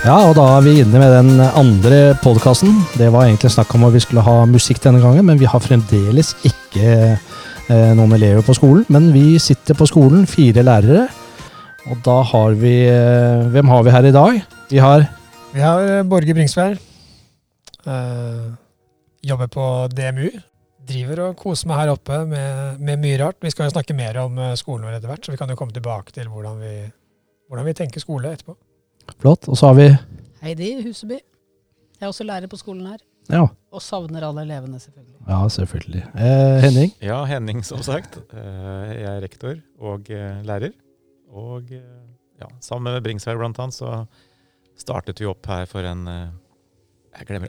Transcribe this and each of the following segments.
Ja, og da er vi inne med den andre podkasten. Det var egentlig snakk om at vi skulle ha musikk denne gangen, men vi har fremdeles ikke eh, noen elever på skolen. Men vi sitter på skolen, fire lærere. Og da har vi eh, Hvem har vi her i dag? Vi har Vi har eh, Borge Bringsvær. Uh, jobber på DMU. Driver og koser meg her oppe med, med mye rart. Vi skal jo snakke mer om eh, skolen vår etter hvert, så vi kan jo komme tilbake til hvordan vi, hvordan vi tenker skole etterpå. Flott. Og så har vi Heidi Huseby. Jeg er også lærer på skolen her. Ja, Og savner alle elevene, selvfølgelig. ja selvfølgelig. Eh, Henning. Ja, Henning som sagt. Eh, Jeg er rektor og eh, lærer. Og eh, ja, sammen med Bringsvær blant annet så startet vi opp her for en Jeg glemmer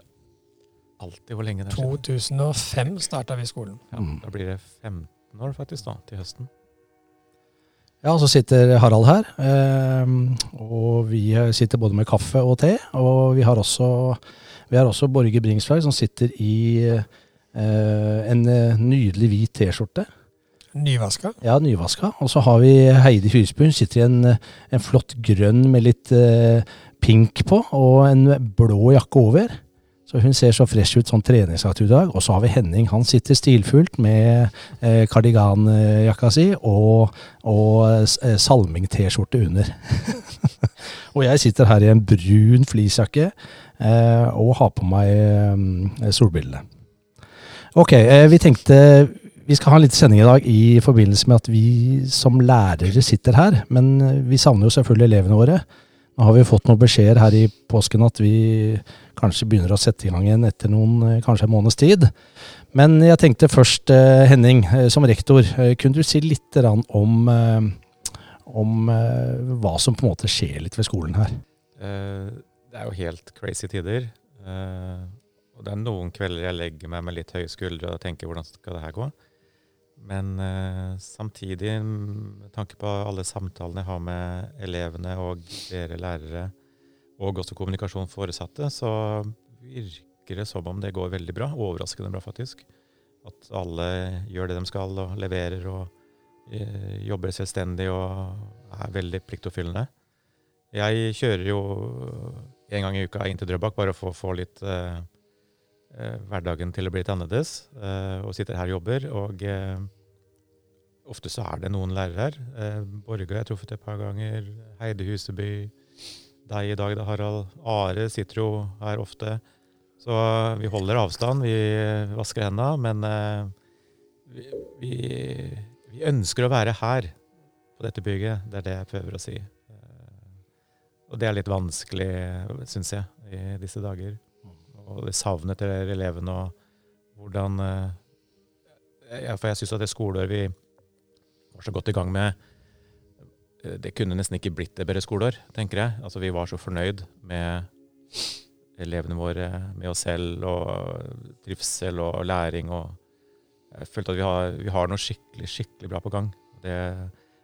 alltid hvor lenge det er siden. 2005 starta vi skolen. Ja, Mm. da blir det 15 år faktisk da, til høsten. Ja, så sitter Harald her. Eh, og vi sitter både med kaffe og te. Og vi har også, vi har også Borge Bringsvær som sitter i eh, en eh, nydelig hvit T-skjorte. Nyvaska. Ja, nyvaska. Og så har vi Heidi Husby. Hun sitter i en, en flott grønn med litt eh, pink på, og en blå jakke over. Så hun ser så fresh ut sånn treningsaktig i dag. Og så har vi Henning. Han sitter stilfullt med eh, kardiganjakka si og, og eh, salming-T-skjorte under. og jeg sitter her i en brun fleecejakke eh, og har på meg eh, solbrillene. Ok, eh, vi tenkte vi skal ha en liten sending i dag i forbindelse med at vi som lærere sitter her. Men eh, vi savner jo selvfølgelig elevene våre. Nå har vi fått noen beskjeder her i påsken at vi kanskje begynner å sette i gang igjen etter noen, eh, kanskje en måneds tid. Men jeg tenkte først, eh, Henning, eh, som rektor, kunne du si litt om, om hva som på en måte skjer litt ved skolen her? Det er jo helt crazy tider. Og det er noen kvelder jeg legger meg med litt høye skuldre og tenker hvordan skal det her gå? Men eh, samtidig, med tanke på alle samtalene jeg har med elevene og dere lærere, og også kommunikasjon foresatte, så virker det som om det går veldig bra. Overraskende bra, faktisk. At alle gjør det de skal og leverer og eh, jobber selvstendig og er veldig pliktoppfyllende. Jeg kjører jo en gang i uka inn til Drøbak bare for å få litt eh, hverdagen til å bli litt annerledes, eh, og sitter her og jobber. Og eh, ofte så er det noen lærere her. Eh, Borge har jeg truffet et par ganger. Heide Huseby. Deg i dag, da, Harald. Are sitter jo her ofte. Så vi holder avstand, vi vasker hendene, men eh, vi, vi, vi ønsker å være her på dette bygget. Det er det jeg prøver å si. Eh, Og det er litt vanskelig, syns jeg, i disse dager. Og det savnet til elevene og hvordan eh, ja, For jeg syns at det skoleåret vi var så godt i gang med, eh, det kunne nesten ikke blitt et bedre skoleår, tenker jeg. Altså Vi var så fornøyd med elevene våre, med oss selv, og trivsel og læring. og Jeg følte at vi har, vi har noe skikkelig, skikkelig bra på gang. Det,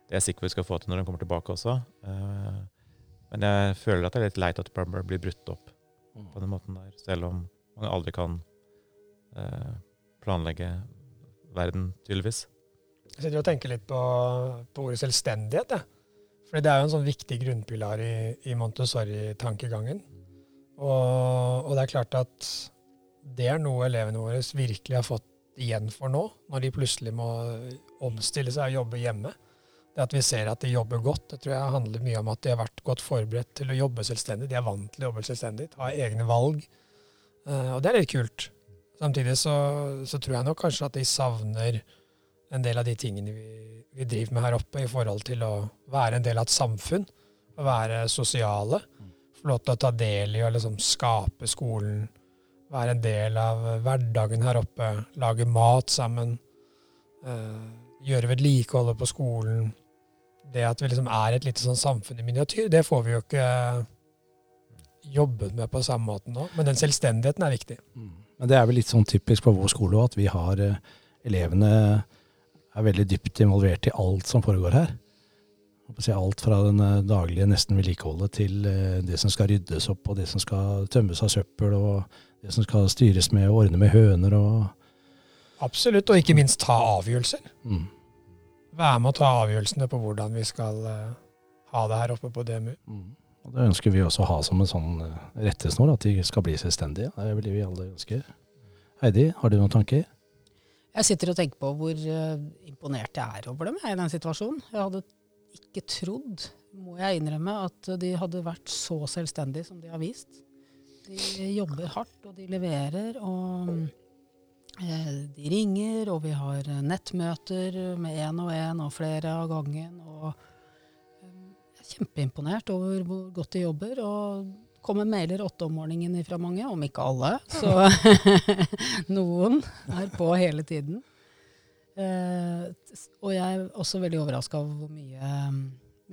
det er jeg sikker på vi skal få til når de kommer tilbake også. Eh, Men jeg føler at det er litt leit at det blir brutt opp på den måten der, selv om man aldri kan eh, planlegge verden, tydeligvis. Jeg sitter og tenker litt på, på ordet selvstendighet. Ja. Fordi det er jo en sånn viktig grunnpilar i, i Montessori-tankegangen. Og, og det er klart at det er noe elevene våre virkelig har fått igjen for nå, når de plutselig må omstille seg og jobbe hjemme. Det at vi ser at de jobber godt, det tror jeg handler mye om at de har vært godt forberedt til å jobbe selvstendig. De er vant til å jobbe selvstendig, ha egne valg. Eh, og det er litt kult. Samtidig så, så tror jeg nok kanskje at de savner en del av de tingene vi, vi driver med her oppe, i forhold til å være en del av et samfunn. Å være sosiale. Få lov til å ta del i å liksom skape skolen. Være en del av hverdagen her oppe. Lage mat sammen. eh, gjøre vedlikeholdet på skolen. Det at vi liksom er et lite sånn samfunn i miniatyr, det får vi jo ikke jobbet med på samme måte nå. Men den selvstendigheten er viktig. Men det er vel litt sånn typisk på vår skole òg, at vi har eh, elevene er veldig dypt involvert i alt som foregår her. Alt fra den eh, daglige nesten vedlikeholdet til eh, det som skal ryddes opp, og det som skal tømmes av søppel, og det som skal styres med og ordne med høner og Absolutt, og ikke minst ta avgjørelser. mm. Være med å ta avgjørelsene på hvordan vi skal eh, ha det her oppe på DMU. Mm. Og Det ønsker vi også å ha som en sånn eh, rettesnor, at de skal bli selvstendige. Det er vel det vi alle ønsker. Heidi, har du noen tanker? Jeg sitter og tenker på hvor eh, imponert jeg er over dem jeg, i den situasjonen. Jeg hadde ikke trodd, må jeg innrømme, at de hadde vært så selvstendige som de har vist. De jobber hardt, og de leverer. og eh, De ringer, og vi har eh, nettmøter med én og én og flere av gangen. og eh, Jeg er kjempeimponert over hvor godt de jobber. og kommer mailer åtte om morgenen fra mange, om ikke alle. Så noen er på hele tiden. Eh, og jeg er også veldig overraska over hvor mye,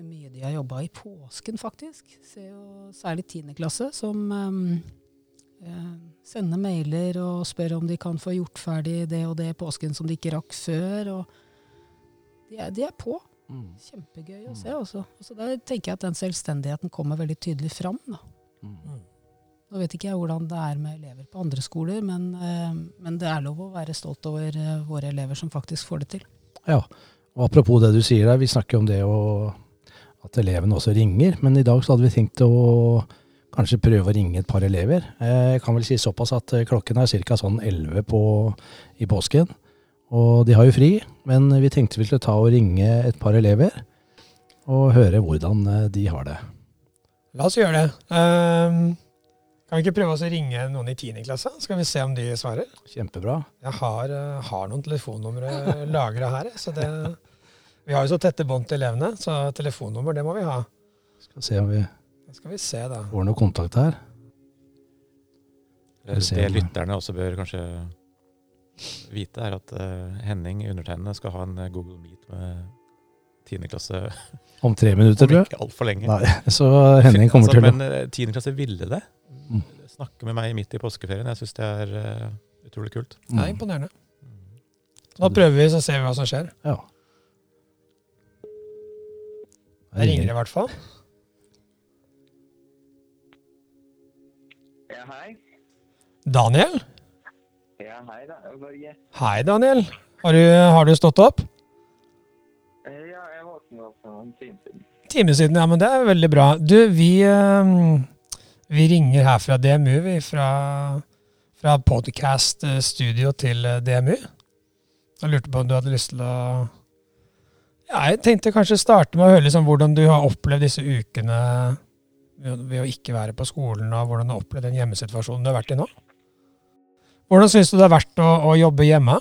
mye de har jobba i påsken, faktisk. Ser jo særlig tiende klasse som eh, sender mailer og spørre om de kan få gjort ferdig det og det påsken som de ikke rakk før. Og de er, de er på. Kjempegøy å se. Også. Så der tenker jeg at den selvstendigheten kommer veldig tydelig fram. Da. Nå vet ikke jeg hvordan det er med elever på andre skoler, men, eh, men det er lov å være stolt over eh, våre elever som faktisk får det til. Ja, og apropos det du sier der, vi snakker om det å, at elevene også ringer, men i dag så hadde vi tenkt å kanskje prøve å ringe et par elever. Eh, Jeg kan vel si såpass at eh, klokken er ca. sånn 11 på, i påsken, og de har jo fri, men vi tenkte vi skulle ta og ringe et par elever og høre hvordan eh, de har det. La oss gjøre det. Um, kan vi ikke prøve å ringe noen i 10. klasse? Skal vi se om de svarer? Kjempebra. Jeg har, har noen telefonnumre lagra her. Så det, vi har jo så tette bånd til elevene, så telefonnummer det må vi ha. Skal se om vi skal vi se, da. får noe kontakt her. Det, det lytterne også bør kanskje vite, er at uh, Henning, undertegnede, skal ha en eh, Google Meet med tiendeklasse Om tre minutter, tror jeg. ikke altfor lenge. Nei, så Henning kommer altså, til det. Men eh, tiendeklasse ville det. Mm. Snakke med meg midt i påskeferien. Jeg syns det er uh, utrolig kult. Det er Mm. imponerende. Da prøver vi, så ser vi hva som skjer. Ja. Jeg ringer i hvert fall. Ja, hei. Daniel? Ja, hei da, Børge. Hei, Daniel. Har du, har du stått opp? Eh, Ja, jeg våknet opp for en time siden. Time siden, ja, men det er veldig bra. Du, vi, eh, vi ringer her fra DMU, vi, fra, fra podcast-studio til eh, DMU. Jeg lurte på om du hadde lyst til å Ja, jeg tenkte kanskje starte med å høre liksom hvordan du har opplevd disse ukene ved å ikke være på skolen, og hvordan du har opplevd den hjemmesituasjonen du har vært i nå. Hvordan syns du det er verdt å, å jobbe hjemme?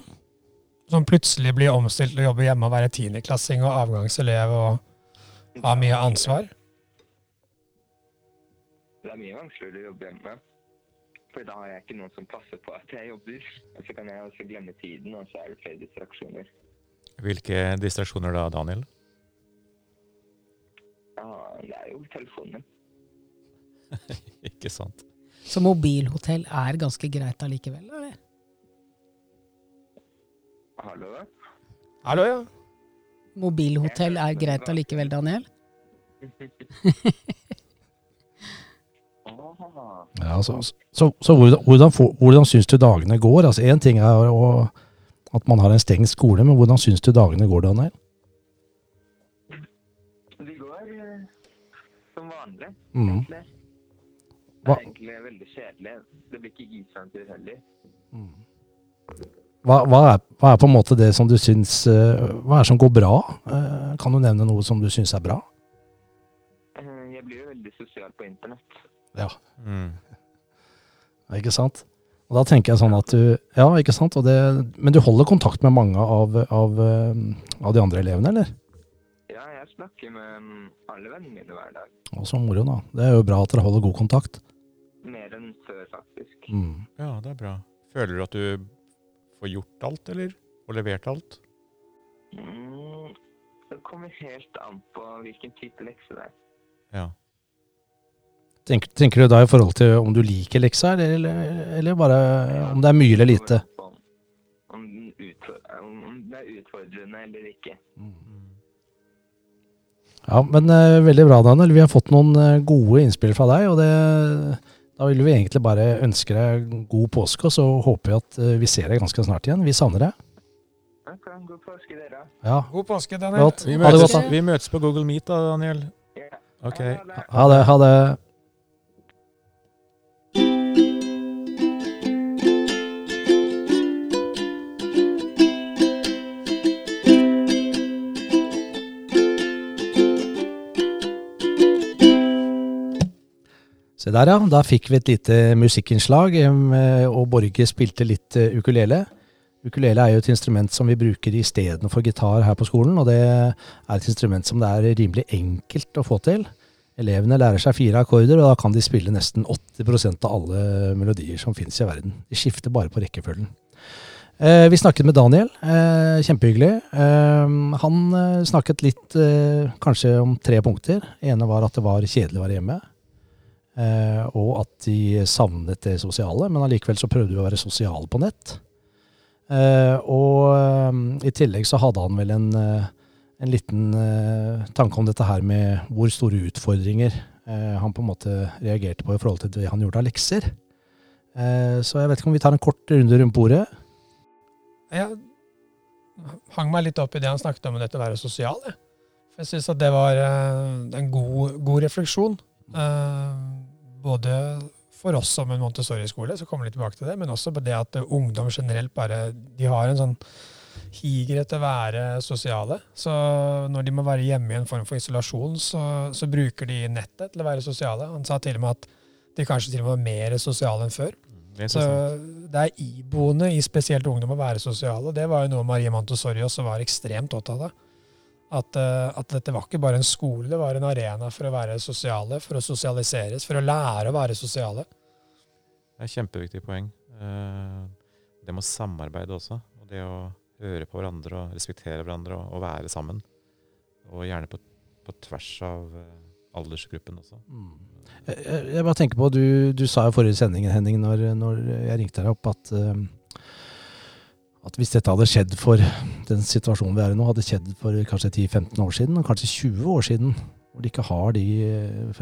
Som plutselig blir omstilt til å jobbe hjemme og være tiendeklassing og avgangselev og ha mye ansvar. Det er mye vanskeligere å jobbe hjemme. For da har jeg ikke noen som passer på at jeg jobber. Og så kan jeg også glemme tiden, og så er det flere distraksjoner. Hvilke distraksjoner da, Daniel? Ja, det er jo telefonen. Ikke sant? Så mobilhotell er ganske greit allikevel, eller? Hallo? Hallo, ja. Mobilhotell er greit allikevel, Daniel? Ja, så, så, så hvordan, hvordan, hvordan syns du dagene går? Altså Én ting er å, at man har en stengt skole, men hvordan syns du dagene går, Daniel? de går eh, som vanlig, Mm. Det er egentlig veldig kjedelig. Det blir ikke isventyr heller. Hva, hva, er, hva er på en måte det som du syns eh, Hva er det som går bra? Eh, Kan du nevne noe som du syns er bra? Eh, Jeg blir jo veldig sosial på internett. Ja. Mm. Ikke sant? Og da tenker jeg sånn at du Ja, ikke sant? Og det, men du holder kontakt med mange av, av, av de andre elevene, eller? Ja, jeg snakker med mm, alle vennene mine hver dag. Å, så moro, da. Det er jo bra at dere holder god kontakt. Mer enn før, faktisk. Mm. Ja, det er bra. Føler du at du får gjort alt, eller? Og levert alt? Mm, det kommer helt an på hvilken type lekse det er. Ja. Tenker, tenker du da i forhold til om du liker leksa, eller, eller bare om det er mye eller lite? Om, om, den om om det er utfordrende eller ikke. Ja, men uh, veldig bra, Daniel. Vi har fått noen uh, gode innspill fra deg, og det, da vil vi egentlig bare ønske deg god påske, og så håper vi at eh, vi ser deg ganske snart igjen. Vi savner deg. God påske, dere. Ja, God påske, Daniel. Godt. Vi møtes, vi møtes på Google Meet da, Daniel. Ja. Ok. Ha det. Ha det. Se der, ja. Da fikk vi et lite musikkinnslag, eh, og Borge spilte litt eh, ukulele. Ukulele er jo et instrument som vi bruker istedenfor gitar her på skolen, og det er et instrument som det er rimelig enkelt å få til. Elevene lærer seg fire akkorder, og da kan de spille nesten 80% av alle melodier som finnes i verden. De skifter bare på rekkefølgen. Eh, vi snakket med Daniel. Eh, kjempehyggelig. Eh, han snakket litt eh, kanskje om tre punkter. ene var at det var kjedelig å være hjemme. Eh, og at de savnet det sosiale, men allikevel så prøvde vi å være sosiale på nett. Eh, og eh, i tillegg så hadde han vel en, en liten tanke om dette her med hvor store utfordringer han på en måte reagerte på i forhold til det han gjorde av lekser. Så jeg vet ikke om vi tar en kort runde rundt bordet. Jeg hang meg litt opp i det han snakket om, dette å være sosial. Jeg, syns at det var en god, god refleksjon. Eh, både for oss som en Montessori-skole, så kommer vi tilbake til det, men også på det at ungdom generelt bare De har en sånn higer etter å være sosiale. Så når de må være hjemme i en form for isolasjon, så, så bruker de nettet til å være sosiale. Han sa til og med at de kanskje til og med var mer sosiale enn før. Det er Så det er iboende i spesielt ungdom å være sosiale. Det var jo noe Marie Montessori også var ekstremt opptatt av. At, eh, at dette var ikke bare en skole, det var en arena for å være sosiale, for å sosialiseres, for å lære å være sosiale. Det er et kjempeviktig poeng. Eh, Det med å samarbeide også. Og det å høre på hverandre og respektere hverandre og, og være sammen. Og gjerne på, på tvers av eh, aldersgruppen også. Jeg, jeg, jeg bare tenker på, du, du sa i forrige sending, Henning, når, når jeg ringte deg opp, at, at hvis dette hadde skjedd for den situasjonen vi er i nå, hadde skjedd for kanskje 10-15 år siden, og kanskje 20 år siden, hvor de ikke har de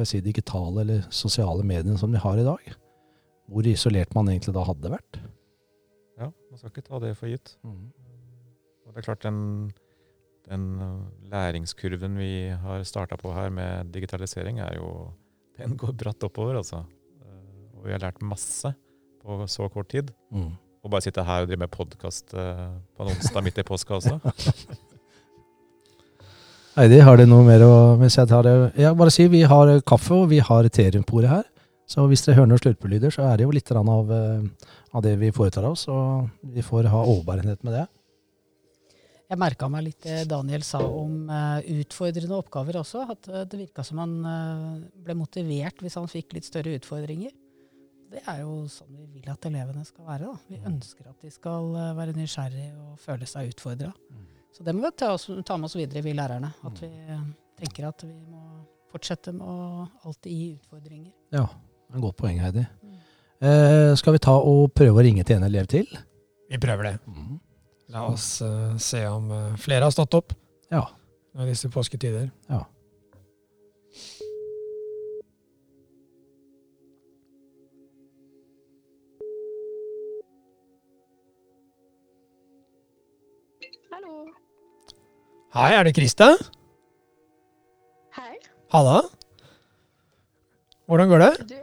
si, digitale eller sosiale mediene som de har i dag, hvor isolert man egentlig da hadde vært. Ja, man skal ikke ta det for gitt. Og det er klart, den, den uh, læringskurven vi har starta på her med digitalisering, er jo Den går bratt oppover, altså. Eh, Og vi har lært masse på så kort tid. Mm. Og bare sitte her og drive med podkast på en onsdag midt i påska også. Heidi, har du noe mer å mens jeg tar det? Ja, bare si vi har kaffe og vi har te rundt her. Så hvis dere hører noen slurpelyder, så er det jo litt av, eh, av det vi foretar oss. Og vi får ha overbærenhet med det. Jeg merka meg litt det Daniel sa om eh, utfordrende oppgaver også. At eh, det virka som han eh, ble motivert hvis han fikk litt større utfordringer. Det er jo sånn vi vil at elevene skal være. Da. Vi ønsker at de skal eh, være nysgjerrige og føle seg utfordra. Så det må vi ta, oss, ta med oss videre, vi lærerne. At vi eh, tenker at vi må fortsette med å alltid gi utfordringer. Ja, en godt poeng, Heidi. Eh, skal vi ta og prøve å ringe til en elev til? Vi prøver det. La oss uh, se om uh, flere har stått opp Ja. i disse påsketider. ja. Hei, er det Krista? Hei. Halla? Hvordan går det? Du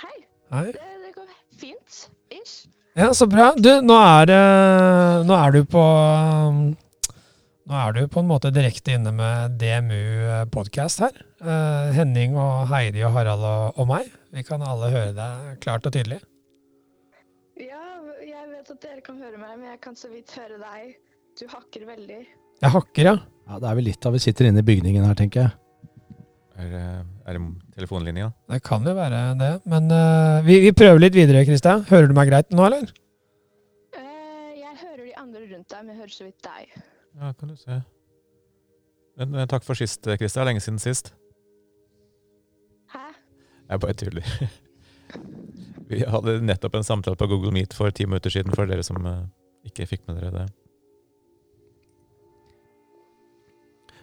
Hei. Hei. Det, det går fint. Ish. Ja, så bra. Du, nå er, nå er du på Nå er du på en måte direkte inne med DMU podkast her. Eh, Henning og Heidi og Harald og, og meg. Vi kan alle høre deg klart og tydelig. Ja, jeg vet at dere kan høre meg, men jeg kan så vidt høre deg. Du hakker veldig. Jeg hakker, ja. ja. Det er vel litt av vi sitter inne i bygningen her, tenker jeg. Er, det- er det telefonlinja? Det kan jo være det. Men uh, vi, vi prøver litt videre, Kristian. Hører du meg greit nå, eller? Uh, jeg hører de andre rundt deg, men jeg hører så vidt deg. Ja, kan du se. Men, men takk for sist, Kristian. Det er lenge siden sist. Hæ? Jeg bare tuller. Vi hadde nettopp en samtale på Google Meet for ti minutter siden, for dere som eh, ikke fikk med dere det.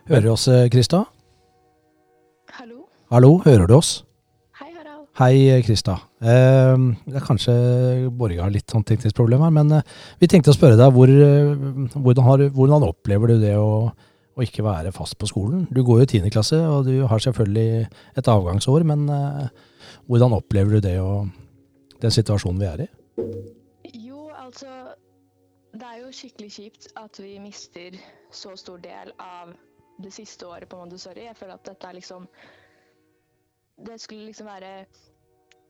Hører du oss, eh, Krista? Hallo? Hallo, hører du oss? Hei, Harald. Hei, eh, Krista. Eh, det er kanskje Borge har litt sånn teknisk problem her, men eh, vi tenkte å spørre deg hvor, eh, hvordan, har, hvordan opplever du det å, å ikke være fast på skolen. Du går jo i tiende klasse, og du har selvfølgelig et avgangsår, men eh, hvordan opplever du det og den situasjonen vi er i? Jo, altså Det er jo skikkelig kjipt at vi mister så stor del av det siste året på Montessori. Jeg føler at dette er liksom Det skulle liksom være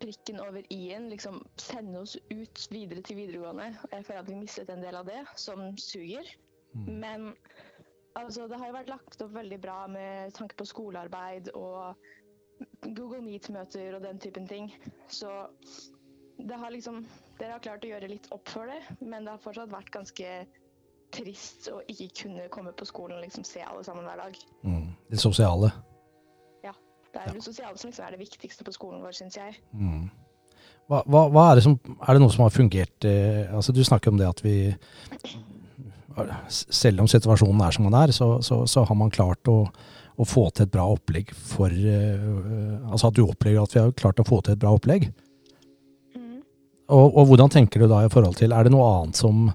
prikken over i-en. Liksom sende oss ut videre til videregående. Og jeg føler at vi mistet en del av det, som suger. Men altså, det har jo vært lagt opp veldig bra med tanke på skolearbeid og Google Meet-møter og den typen ting. Så det har liksom Dere har klart å gjøre litt opp for det, men det har fortsatt vært ganske trist å ikke kunne komme på skolen og liksom se alle sammen hver dag. Mm. Det sosiale. Ja. Det er jo det sosiale som liksom er det viktigste på skolen vår, syns jeg. Mm. Hva, hva, hva er det som Er det noe som har fungert eh, Altså, du snakker om det at vi Selv om situasjonen er som den er, så, så, så har man klart å, å, få til et bra opplegg for uh, Altså at du opplever at vi har klart å få til et bra opplegg. Mm. Og, og, hvordan tenker du da i forhold til Er det noe annet som,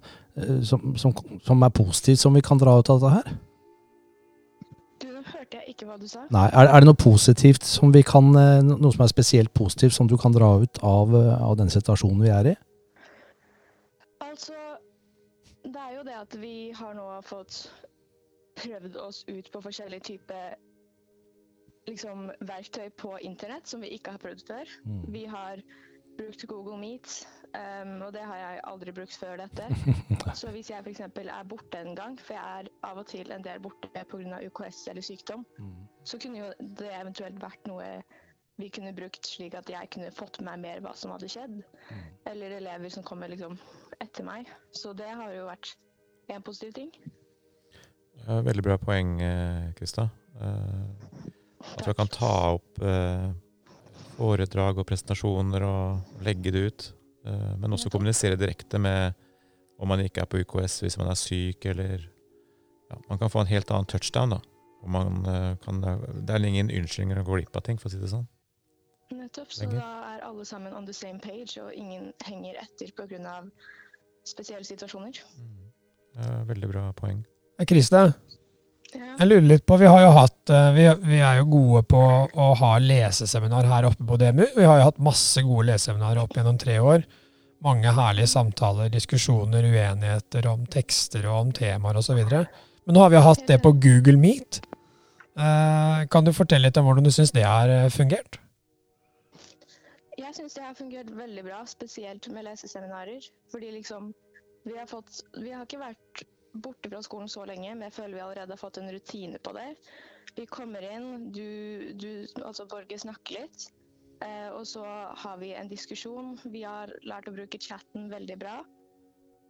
som, som, som er positivt som vi kan dra ut av dette her? Du, hørte jeg ikke hva du sa. Nei, er, er, det noe positivt som vi kan, noe som er spesielt positivt som du kan dra ut av, av den situasjonen vi er i? Altså, det er jo det at vi har nå fått prøvd oss ut på forskjellige typer liksom, verktøy på internett som vi ikke har prøvd før. Mm. Vi har brukt Google Meet, um, og det har jeg aldri brukt før dette. Så hvis jeg f.eks. er borte en gang, for jeg er av og til en del borte pga. UKS eller sykdom, Mm. så kunne jo det eventuelt vært noe vi kunne brukt slik at jeg kunne fått med meg mer hva som hadde skjedd. Eller elever som kommer liksom etter meg. Så det har jo vært en positiv ting. Ja, veldig bra poeng, eh, Krista. Jeg at jeg kan ta opp eh, foredrag og presentasjoner og legge det ut. Eh, men også kommunisere direkte med om man ikke er på UKS hvis man er syk, eller ja, Man kan få en helt annen touchdown, da. Og man eh, kan, det er ingen unnskyldninger å gå glipp av ting, for å si det sånn. Nettopp. Så Lenger. da er alle sammen on the same page, og ingen henger etter pga. spesielle situasjoner. Mm. veldig bra poeng. Eh, Ja. Jeg lurer litt på Vi har jo hatt eh, vi, vi er jo gode på å ha leseseminar her oppe på DMU. Vi har jo hatt masse gode leseseminarer opp gjennom tre år. Mange herlige samtaler, diskusjoner, uenigheter om tekster og om temaer osv. Men nå har vi hatt det på Google Meet. Eh, kan du fortelle litt om hvordan du syns det har eh, fungert? Jeg syns det har fungert veldig bra, spesielt med leseseminarer. Fordi liksom vi har fått Vi har ikke vært borte fra skolen så lenge, men jeg føler vi allerede har fått en rutine på det. Vi kommer inn, du, du altså Borge snakker litt, eh, og så har vi en diskusjon. Vi har lært å bruke chatten veldig bra.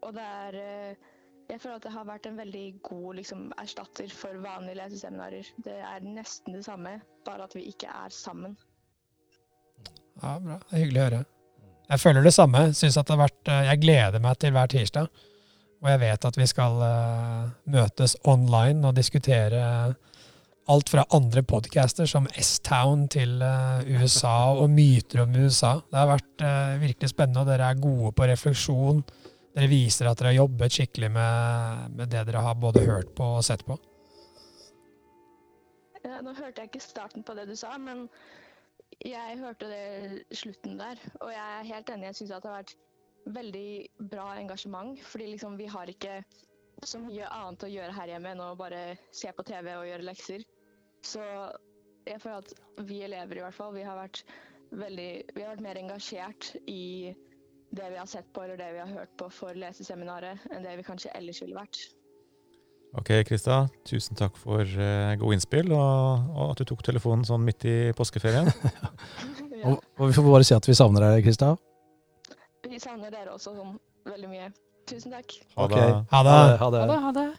Og det er eh, Jeg føler at det har vært en veldig god liksom, erstatter for vanlige leseseminarer. Det er nesten det samme, bare at vi ikke er sammen. Ja, bra. Det er hyggelig å høre. Jeg føler det samme. Synes at det har vært, eh, jeg gleder meg til hver tirsdag. Og jeg vet at vi skal uh, møtes online og diskutere alt fra andre podcaster, som S-Town til uh, USA og myter om USA. Det har vært uh, virkelig spennende, og dere er gode på refleksjon. Dere viser at dere har jobbet skikkelig med, med det dere har både hørt på og sett på. Ja, nå hørte jeg ikke starten på det du sa, men jeg hørte det slutten der. Og jeg er helt enig. Jeg syns det har vært veldig bra engasjement. Fordi liksom vi har ikke så mye annet å gjøre her hjemme enn å bare se på TV og gjøre lekser. Så jeg føler at vi elever i hvert fall, vi har vært veldig Vi har vært mer engasjert i det vi har sett på eller det vi har hørt på for leseseminaret, enn det vi kanskje ellers ville vært. Ok, Krista. Tusen takk for uh, gode innspill, og, og at du tok telefonen sånn midt i påskeferien. ja. Og, og vi får bare si at vi savner deg, Krista. Vi savner dere også sånn veldig mye. Tusen takk. Ha det. Okay. Ha det! Ha det. ha det. Ha det.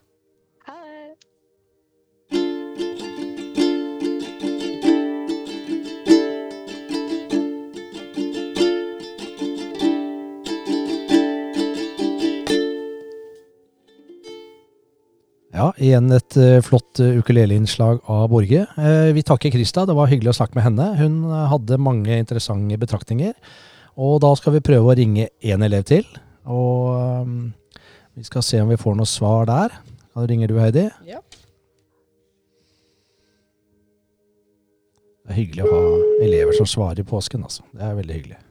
Ja, igjen et eh, flott ukuleleinnslag av Borge. Eh, vi takker Krista, det var hyggelig å snakke med henne. Hun eh, hadde mange interessante betraktninger. Og da skal vi prøve å ringe én elev til. Og um, vi skal se om vi får noe svar der. Da ringer du, Heidi. Ja. Det er hyggelig å ha elever som svarer i påsken, altså. Det er veldig hyggelig.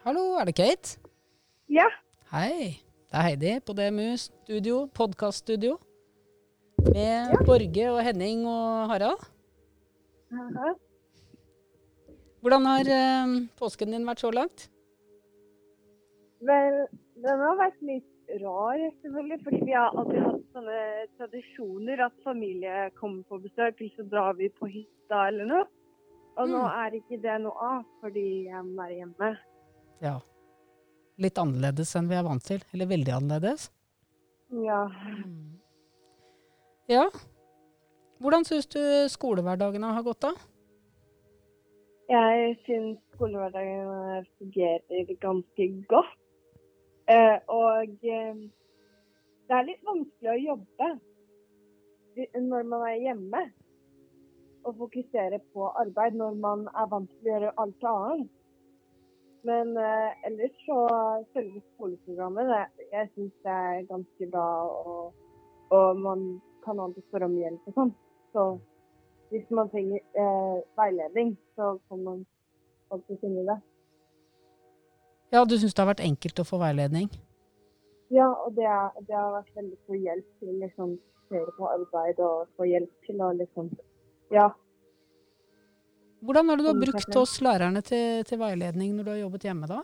Hallo, er det Kate? Ja. Hei. Det er Heidi på DMU studio, podkaststudio. Med Borge og Henning og Harald. Aha. Hvordan har eh, påsken din vært så langt? Vel, den har vært litt rar, selvfølgelig. Fordi vi har alltid hatt sånne tradisjoner at familie kommer på besøk, eller så drar vi på hytta eller noe. Og nå Mm. er ikke det noe av, fordi jeg være hjemme. Ja. Litt annerledes enn vi er vant til. Eller veldig annerledes. Ja. Ja. Hvordan syns du skolehverdagene har gått, da? Jeg syns skolehverdagen fungerer ganske godt. Eh, og eh, det er litt vanskelig å jobbe når man er hjemme. Og fokusere på arbeid når man er vant til å gjøre alt annet. Men eh, ellers så selve skoleprogrammet, det, jeg syns det er ganske bra. Og, og man kan alltid spørre om hjelp og sånn. Så hvis man trenger eh, veiledning, så kan man alltid finne det. Ja, du syns det har vært enkelt å få veiledning? Ja, og det, er, det har vært veldig stor hjelp til liksom se på arbeid og få hjelp til å liksom Ja. Hvordan har du brukt oss lærerne til, til veiledning når du har jobbet hjemme, da?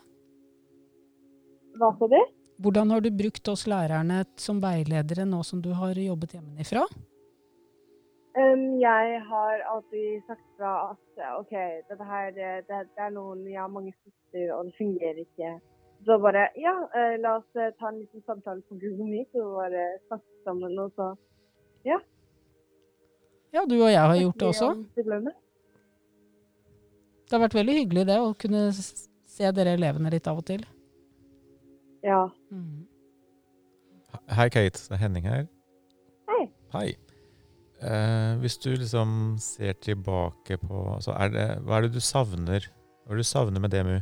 Hva sa du? Hvordan har du brukt oss lærerne som veiledere nå som du har jobbet hjemmefra? Um, jeg har alltid sagt fra at OK, dette her det, det, er noen Jeg har mange søster, og det fungerer ikke. Så bare Ja, eh, la oss eh, ta en liten samtale på Google Meet og bare snakke sammen, og så Ja, du og jeg har gjort det også. Det har vært veldig hyggelig det, å kunne se dere elevene litt av og til. Ja. Hei, Kate. Det er Henning her. Hei. Hei. Eh, hvis du liksom ser tilbake på altså er det, Hva er det du savner? Hva er det du savner med DMU?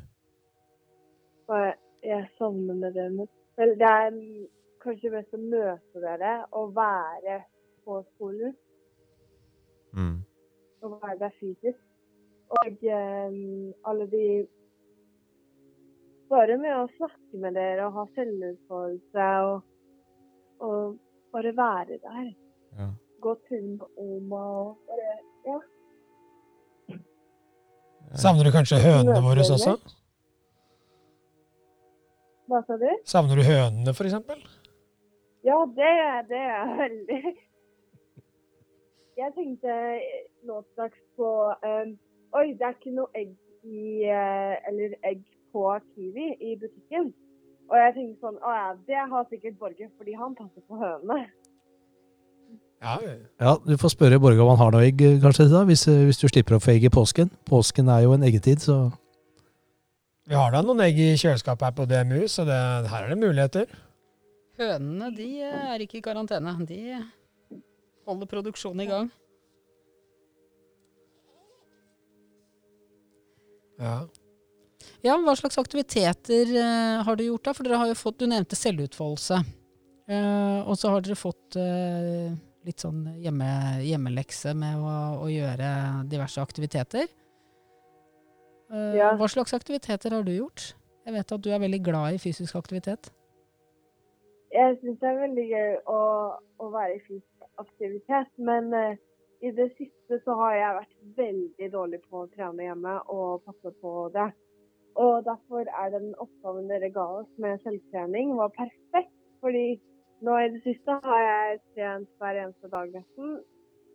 Hva jeg savner med det. Vel, det er mm, kanskje best å møte dere og være på skolen. Mm. Og være der fysisk. Og eh, alle de Bare med å snakke med dere og ha selvutfoldelse og, og bare være der. Ja. Gå tur med Oma og bare Ja. Savner du kanskje hønene våre også? Hva sa du? Savner du hønene, for eksempel? Ja, det, det er veldig Jeg tenkte nå straks på um, Oi, det er ikke noe egg i eh, Eller egg på Kiwi i butikken. Og jeg tenkte sånn Å ja, det har sikkert Borge, fordi han passer på hønene. Ja. Ja, Du får spørre Borge om han har noe egg, kanskje, da, hvis, eh, hvis du slipper å få egg i påsken. Påsken er jo en eggetid, så Vi har da noen egg i kjøleskapet her på DMU, så det, her er det muligheter. Hønene de er ikke i karantene. De holder produksjonen i gang. Ja. Ja, Hva slags aktiviteter uh, har du gjort da? For dere har jo fått, Du nevnte selvutfoldelse. Uh, og så har dere fått uh, litt sånn hjemme, hjemmelekse med å, å gjøre diverse aktiviteter. Eh, Ja. Hva slags aktiviteter har du gjort? Jeg vet at du er veldig glad i fysisk aktivitet. Jeg syns det er veldig gøy å, å være i fysisk aktivitet, men i det siste så har jeg vært veldig dårlig på å trene hjemme og passe på det. Og derfor er den oppgaven dere ga oss med selvtrening var perfekt. Fordi nå i det siste har jeg trent hver eneste dag nesten.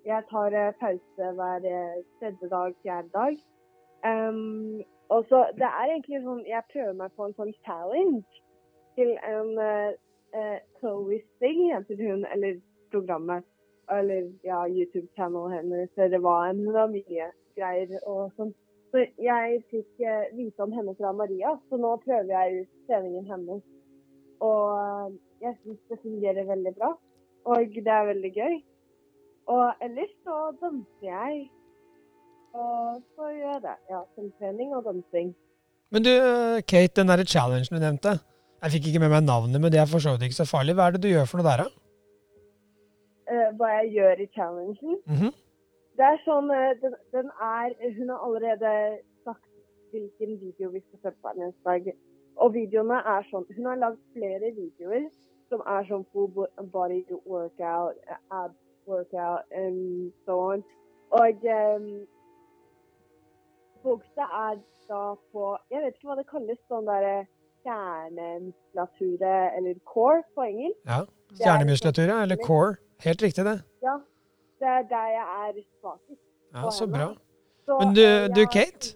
Jeg tar eh, pause hver eh, tredje dag, fjerde dag. Um, og så det er egentlig sånn Jeg prøver meg på en sånn challenge til en uh, uh, Chloe Sting heter hun, eller programmet. Eller ja, YouTube-kanalen hennes, eller hva enn. Hun har mye greier og sånn. Så jeg fikk eh, vite om henne fra Maria, så nå prøver jeg ut treningen hennes. Og eh, jeg syns det fungerer veldig bra. Og det er veldig gøy. Og ellers så danser jeg. Og så gjør jeg det. Ja, selvtrening og dansing. Men du, Kate, den derre challengen du nevnte. Jeg fikk ikke med meg navnet, men det er for så vidt ikke så farlig. Hva er det du gjør for noe der, da? Eh, hva jeg gjør i challengen. Mhm. Det er sånn eh, den, den er Hun har allerede sagt hvilken video vi skal se på hver eneste dag. Og videoene er sånn Hun har lagd flere videoer som er sånn full body workout, ab workout and so on. Og um, fokuset er da på Jeg vet ikke hva det kalles, sånn derre kjernemuskulature eller core på engelsk. Ja. Kjernemuskulatur, eller core. Helt riktig, det. Ja. Det er der jeg er svakest. Ja, Så henne. bra. Så, Men du, eh, du Kate,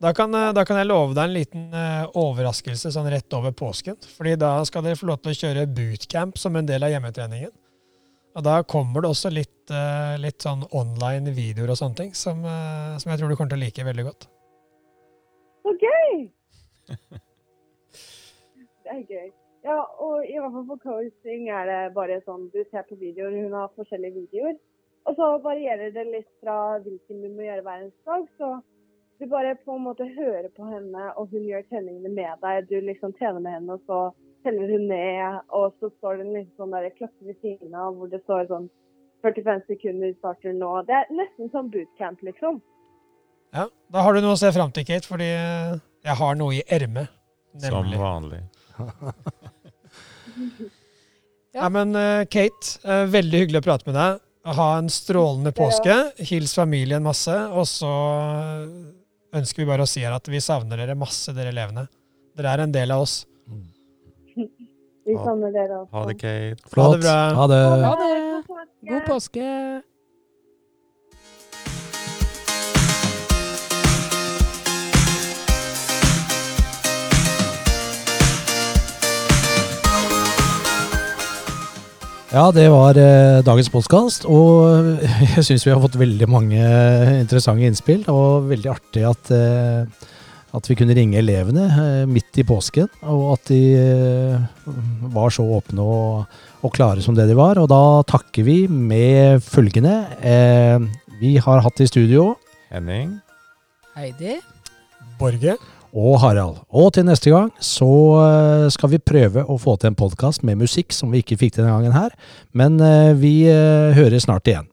da kan, eh, da kan jeg love deg en liten uh, overraskelse sånn rett over påsken. Fordi da skal dere få lov til å kjøre bootcamp som en del av hjemmetreningen. Og da kommer det også litt, uh, litt sånn online videoer og sånne ting som, uh, som jeg tror du kommer til å like veldig godt. Så gøy! det er gøy. Ja, og i hvert fall for coaching er det bare sånn du ser på videoer, hun har forskjellige videoer. Og så varierer det litt fra hvilken du må gjøre hver eneste dag. Så du bare på en måte hører på henne, og hun gjør treningene med deg. Du liksom trener med henne, og så teller hun ned, og så står det en liten sånn der klokke ved siden av hvor det står sånn 45 sekunder starter nå. Det er nesten som bootcamp, liksom. Ja, Da har du noe å se fram til, Kate, fordi jeg har noe i ermet. Som vanlig. Ja, men eh, Kate, eh, veldig hyggelig å prate med deg. Ha en strålende påske. Hils familien masse. Og så eh, ønsker vi bare å si her at vi savner dere masse, dere elevene. Dere er en del av oss. Vi savner dere også. Ha det, Kate. Ha det bra. Ha det. Ha det! God påske! Ja, det var eh, dagens podkast, og jeg syns vi har fått veldig mange interessante innspill. Og veldig artig at, eh, at vi kunne ringe elevene eh, midt i påsken, og at de eh, var så åpne og, og klare som det de var. Og da takker vi med følgende. Eh, vi har hatt i studio Henning. Heidi. Borge. Og Harald. Og til neste gang så eh, skal vi prøve å få til en podkast med musikk som vi ikke fikk denne gangen her. Men eh, vi hører snart igjen.